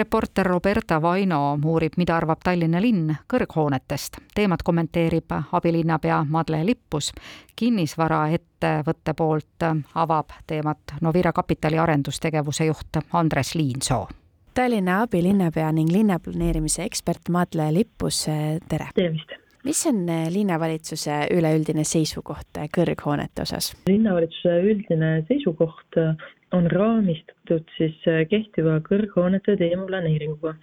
reporter Roberta Vaino uurib, mida arvab Tallinna linn kõrghoonetest. teemat kommenteerib abilinnapea Madle Lippus. kinnisvaraettevõtte poolt avab teemat Novira Kapitali arendustegevuse juht Andres Liinsoo. Tallinna abilinnapea ning linnaplaneerimise ekspert Madle Lippus, tere! tervist! mis on linnavalitsuse üleüldine seisukoht kõrghoonete osas? linnavalitsuse üldine seisukoht on raamistatud siis äh, kehtiva kõrghoonete teemaplaneeringuga,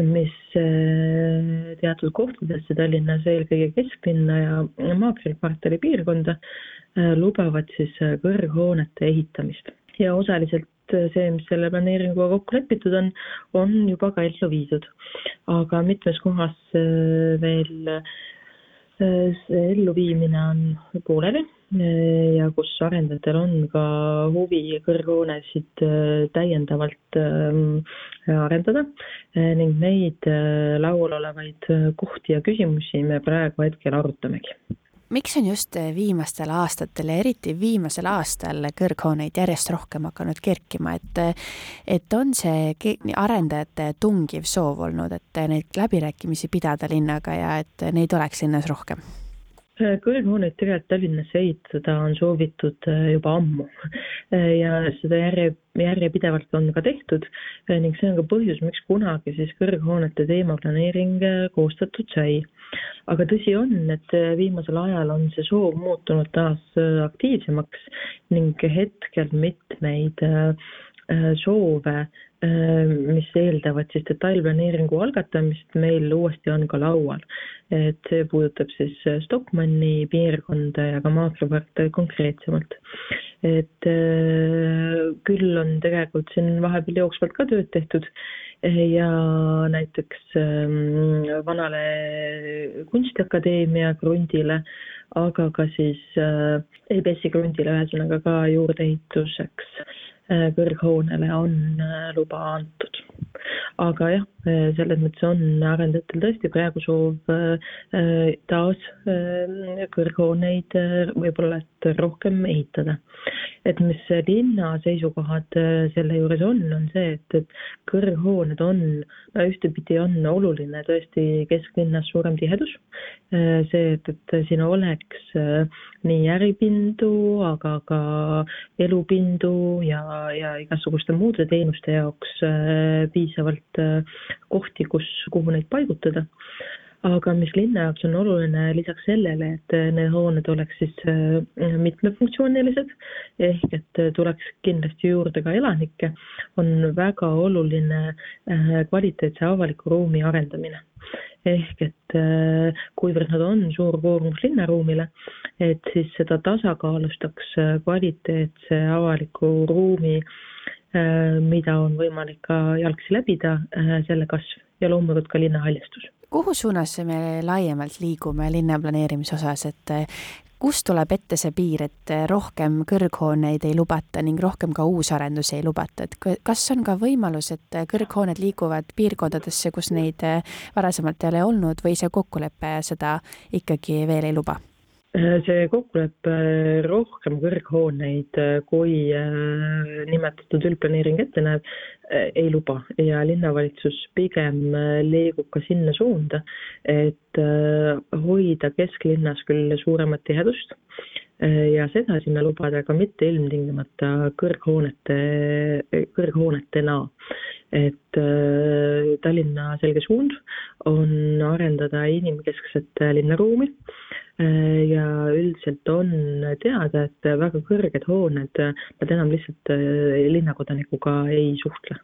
mis äh, teatud kohtadesse Tallinnas, eelkõige kesklinna ja Maakri kvartali piirkonda, äh, lubavad siis kõrghoonete ehitamist ja osaliselt see, mis selle planeeringuga kokku lepitud on, on juba ka ellu viidud. aga mitmes kohas veel see elluviimine on pooleli ja kus arendajatel on ka huvi kõrghoonesid äh, täiendavalt ähm, arendada äh, ning neid äh, laual olevaid kohti ja küsimusi me praegu hetkel arutamegi miks on just viimastel aastatel ja eriti viimasel aastal kõrghooneid järjest rohkem hakanud kerkima, et et on see arendajate tungiv soov olnud, et neid läbirääkimisi pidada linnaga ja et neid oleks linnas rohkem? Kõrghooneid tegelikult Tallinnasse ehitada on soovitud äh, juba ammu ja seda järje, järjepidevalt on ka tehtud äh, ning see on ka põhjus, miks kunagi siis kõrghoonete teemaplaneering äh, koostatud sai. aga tõsi on, et viimasel ajal on see soov muutunud taas aktiivsemaks ning hetkel mitmeid soove Äh, mis eeldavad siis detailplaneeringu algatamist, meil uuesti on ka laual. et see puudutab siis äh, Stockmanni piirkonda ja ka Maakri konkreetsemalt. et äh, küll on tegelikult siin vahepeal jooksvalt ka tööd tehtud ja näiteks ähm, vanale Kunstiakadeemia krundile, aga ka siis EBS-i krundile ühesõnaga ka juurdeehituseks Äh, kõrghoonele on äh, luba antud. aga jah, selles mõttes on arendajatel tõesti praegu soov taas kõrghooneid võib-olla et rohkem ehitada. et mis linna seisukohad selle juures on, on see, et, et kõrghooned on, no ühtepidi on oluline tõesti kesklinnas suurem tihedus, see, et, et siin oleks nii äripindu, aga ka elupindu ja ja igasuguste muude teenuste jaoks piisavalt äh, kohti, kus, kuhu neid paigutada. aga mis linna jaoks on oluline lisaks sellele, et äh, need hooned oleks siis mitmefunktsioonilised ehk et tuleks kindlasti juurde ka elanikke, on väga oluline kvaliteetse avaliku ruumi arendamine ehk et kuivõrd nad on suur koormus linnaruumile, et siis seda tasakaalustaks kvaliteetse avaliku ruumi Äh, mida on võimalik ka jalgsi läbida, äh, selle kasv ja loomulikult ka linnahaljastus. kuhu suunas me laiemalt liigume linnaplaneerimise osas, et äh, kust tuleb ette see piir, et rohkem kõrghooneid ei lubata ning rohkem ka uusarendusi ei lubata, et kas on ka võimalus, et kõrghooned liiguvad piirkondadesse, kus neid varasemalt ei ole olnud või see kokkulepe seda ikkagi veel ei luba? Äh, see kokkulepe rohkem kõrghooneid, äh, kui äh, nimetatud üldplaneering ette näeb, ei luba ja linnavalitsus pigem liigub ka sinna suunda, et hoida kesklinnas küll suuremat tihedust ja seda sinna lubada, aga mitte ilmtingimata kõrghoonete, kõrghoonetena. et Tallinna selge suund on arendada inimkeskset linnaruumi Äh, ja üldiselt on teada, et väga kõrged hooned, nad enam lihtsalt äh, linnakodanikuga ei suhtle.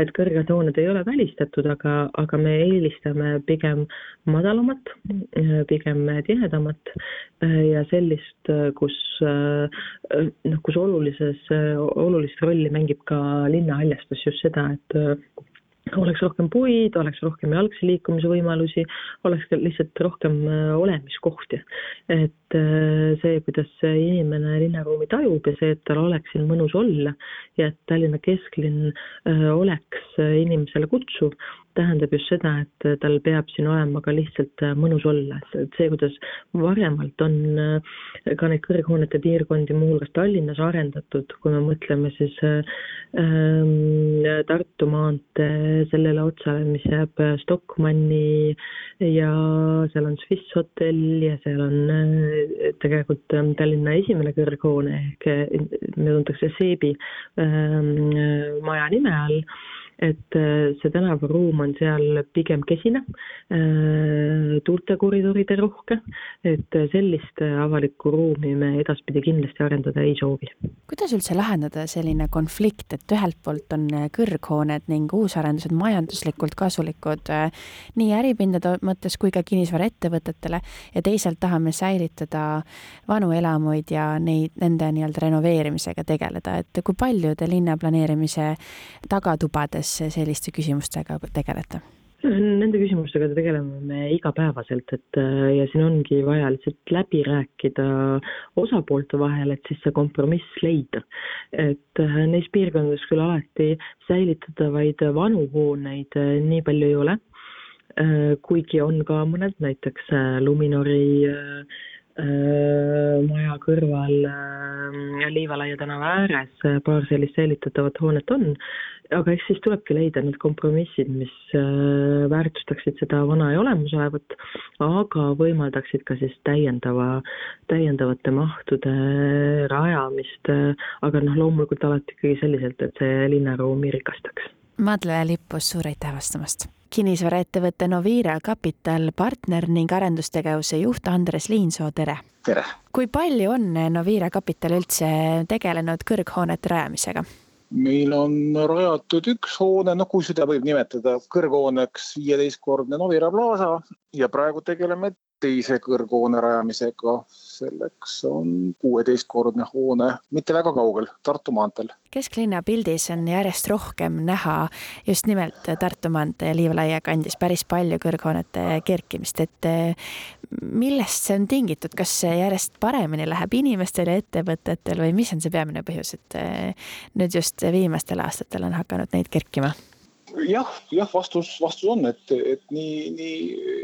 et kõrged hooned ei ole välistatud, aga, aga me eelistame pigem madalamat, äh, pigem tihedamat ja sellist, kus noh, kus olulises, olulist rolli mängib ka linnahaljastus, just seda, et oleks rohkem puid, oleks rohkem jalgsi liikumise võimalusi, oleks lihtsalt rohkem äh, olemiskohti. et et see, kuidas inimene linnaruumi tajub ja see, et tal oleks siin mõnus olla ja et Tallinna kesklinn oleks inimesele kutsuv, tähendab just seda, et tal peab siin olema ka lihtsalt mõnus olla, et see, kuidas varemalt on ka neid kõrghoonete piirkondi muuhulgas Tallinnas arendatud, kui me mõtleme siis ähm, Tartu maantee sellele otsale, mis jääb Stockmanni ja seal on Swiss hotell ja seal on äh, tegelikult Tallinna esimene kõrghoone ehk mida tuntakse Seebi ähm, maja nime all et äh, see tänavaruum on seal pigem kesine, äh, tuulte koridoride rohke, et sellist avalikku ruumi me edaspidi kindlasti arendada ei soovi. kuidas üldse lahendada selline konflikt, et ühelt poolt on kõrghooned ning uusarendused majanduslikult kasulikud äh, nii äripindade mõttes kui ka kinnisvaraettevõtetele ja teisalt tahame säilitada vanu elamuid ja neid, nende nii-öelda renoveerimisega tegeleda, et kui palju te linnaplaneerimise tagatubades selliste küsimustega tegelete? Nende küsimustega tegeleme me igapäevaselt, et äh, ja siin ongi vaja lihtsalt läbi rääkida osapoolte vahel, et siis see kompromiss leida. et äh, neis piirkondades küll alati säilitatavaid vanu hooneid äh, nii palju ei ole, kuigi on ka mõned, näiteks Luminori maja kõrval Liivalaia tänava ääres paar sellist säilitatavat hoonet on aga eks siis tulebki leida need kompromissid, mis väärtustaksid seda vana ja olemasolevat, aga võimaldaksid ka siis täiendava, täiendavate mahtude rajamist, aga noh, loomulikult alati ikkagi selliselt, et see linnaruumi rikastaks. Madle Lippus, suur aitäh vastamast! Kinnisvaraettevõtte Novira Capital partner ning arendustegevuse juht Andres Liinsoo, tere! tere! kui palju on Novira Capital üldse tegelenud kõrghoonete rajamisega? meil on rajatud üks hoone, noh, kui seda võib nimetada kõrghooneks, viieteistkordne Novira Plaza ja praegu tegeleme teise kõrghoone rajamisega. selleks on kuueteistkordne hoone, mitte väga kaugel, Tartu maanteel. kesklinna pildis on järjest rohkem näha just nimelt Tartu maantee Liivalaia kandis päris palju kõrghoonete kerkimist, et eh, millest see on tingitud, kas see järjest paremini läheb inimestel ja ettevõtetel või mis on see peamine põhjus, et eh, nüüd just viimastel aastatel on hakanud neid kerkima? Jah, jah, vastus, vastus on, et, et nii, nii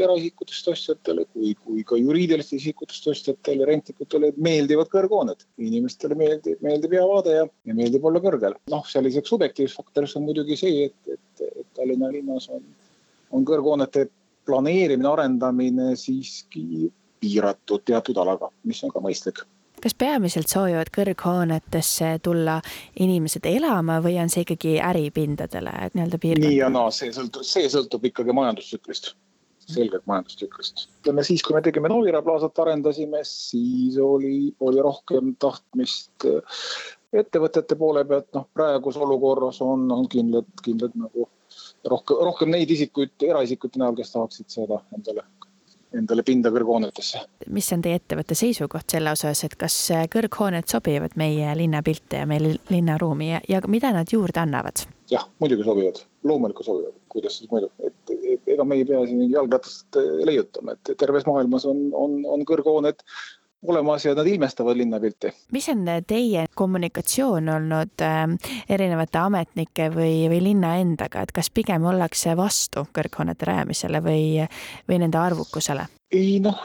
eraisikutest ostjatele kui, kui ka juriidilistest isikutest ostjatele, rentnikutele meeldivad kõrghooned. inimestele meeldib, meeldib hea vaade ja, ja meeldib olla kõrgel. noh, selliseks subjektiivseks faktoriks on muidugi see, et, et, et Tallinna linnas on, on kõrghoonete planeerimine, arendamine siiski piiratud teatud alaga, mis on ka mõistlik kas peamiselt soovivad kõrghoonetesse tulla inimesed elama või on see ikkagi äripindadele nii-öelda piirkond? nii ja naa, see sõltub, see sõltub ikkagi majandustsüklist, selgelt majandustsüklist. ütleme siis, kui me tegime Novira plaasat, arendasime, siis oli, oli rohkem tahtmist äh, ettevõtete poole pealt, noh praeguses olukorras on, on kindlad, kindlad nagu rohkem, rohkem neid isikuid, eraisikute näol, kes tahaksid seda endale endale pinda kõrghoonetesse. mis on teie ettevõtte seisukoht selle osas, et kas kõrghooned sobivad meie linnapilti ja meie linnaruumi ja, ja mida nad juurde annavad? jah, muidugi sobivad, loomulikult sobivad, kuidas siis muidu, et ega me ei pea siin jalgratast leiutama, et terves maailmas on, on, on kõrghooned olemas ja nad ilmestavad linnapilti. mis on teie kommunikatsioon olnud äh, erinevate ametnike või, või linna endaga, et kas pigem ollakse vastu kõrghoonete rajamisele või, või nende arvukusele? ei noh,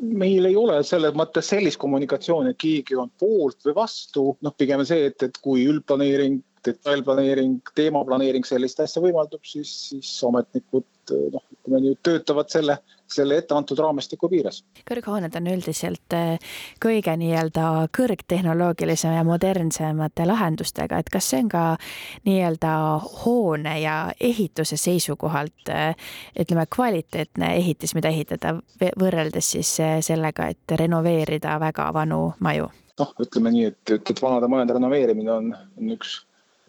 meil ei ole selles mõttes sellist kommunikatsiooni, et keegi on poolt või vastu, noh, pigem see, et, et kui üldplaneering detailplaneering, teemaplaneering sellist asja võimaldab, siis, siis ametnikud noh, ütleme nii, töötavad selle, selle etteantud raamistiku piires. kõrghooned on üldiselt eh, kõige nii-öelda kõrgtehnoloogilisem ja modernsemate lahendustega, et kas see on ka nii-öelda hoone ja ehituse seisukohalt eh, ütleme, kvaliteetne ehitis, mida ehitada võrreldes siis eh, sellega, et renoveerida väga vanu maju? noh, ütleme nii, et, et, et vanade majade renoveerimine on, on üks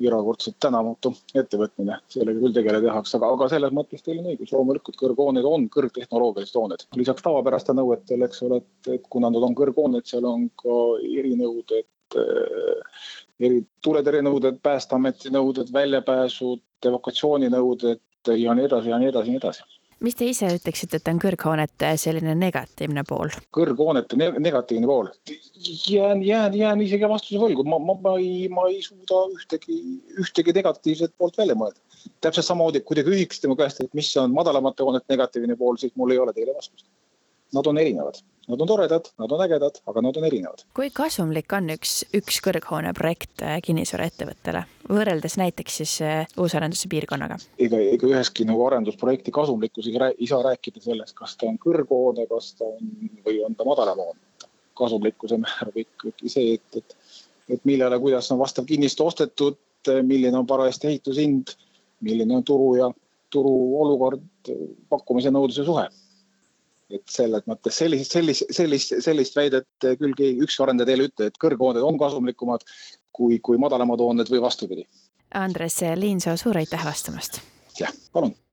erakordselt tänamatu ettevõtmine, sellega küll tegeleda tehakse, aga, aga selles mõttes teil on õigus, loomulikult kõrghooned on kõrgtehnoloogilised hooned. lisaks tavapärastele nõuetele, eks ole, et, et kuna nad on kõrghooned, seal on ka erinõuded, eh, eri tuletõrjenõuded, Päästeameti nõuded, väljapääsud, evakuatsiooninõuded ja nii edasi ja nii edasi ja nii edasi mis te ise ütleksite, et on kõrghoonete selline negatiivne pool? kõrghoonete ne negatiivne pool? jään, jään, jään isegi vastuse võlgu, ma, ma, ma ei, ma ei suuda ühtegi, ühtegi negatiivset poolt välja mõelda. täpselt samamoodi, kui te küsiksite mu käest, et mis on madalamate hoonete negatiivne pool, siis mul ei ole teile vastust. Nad on erinevad Nad on toredad, nad on ägedad, aga nad on erinevad. kui kasumlik on üks, üks kõrghoone projekt kinnisvaraettevõttele võrreldes näiteks siis äh, uusarenduse piirkonnaga? ega, ega üheski nagu arendusprojekti kasumlikkusega ei saa rääkida sellest, kas ta on kõrghoone, kas ta on või on ta madalam hoone. kasumlikkuse määrab ikkagi see, et, et, et millele, kuidas on vastav kinnistu ostetud, milline on parajasti ehitushind, milline on turu ja turu olukord, pakkumise nõudluse suhe et selles mõttes sellist, sellist, sellist, sellist väidet küll keegi, ükski arendaja teile ei ütle, et kõrghooned on kasumlikumad kui, kui madalamad hooned või vastupidi. Andres Liinsoo, suur aitäh vastamast! jah, palun!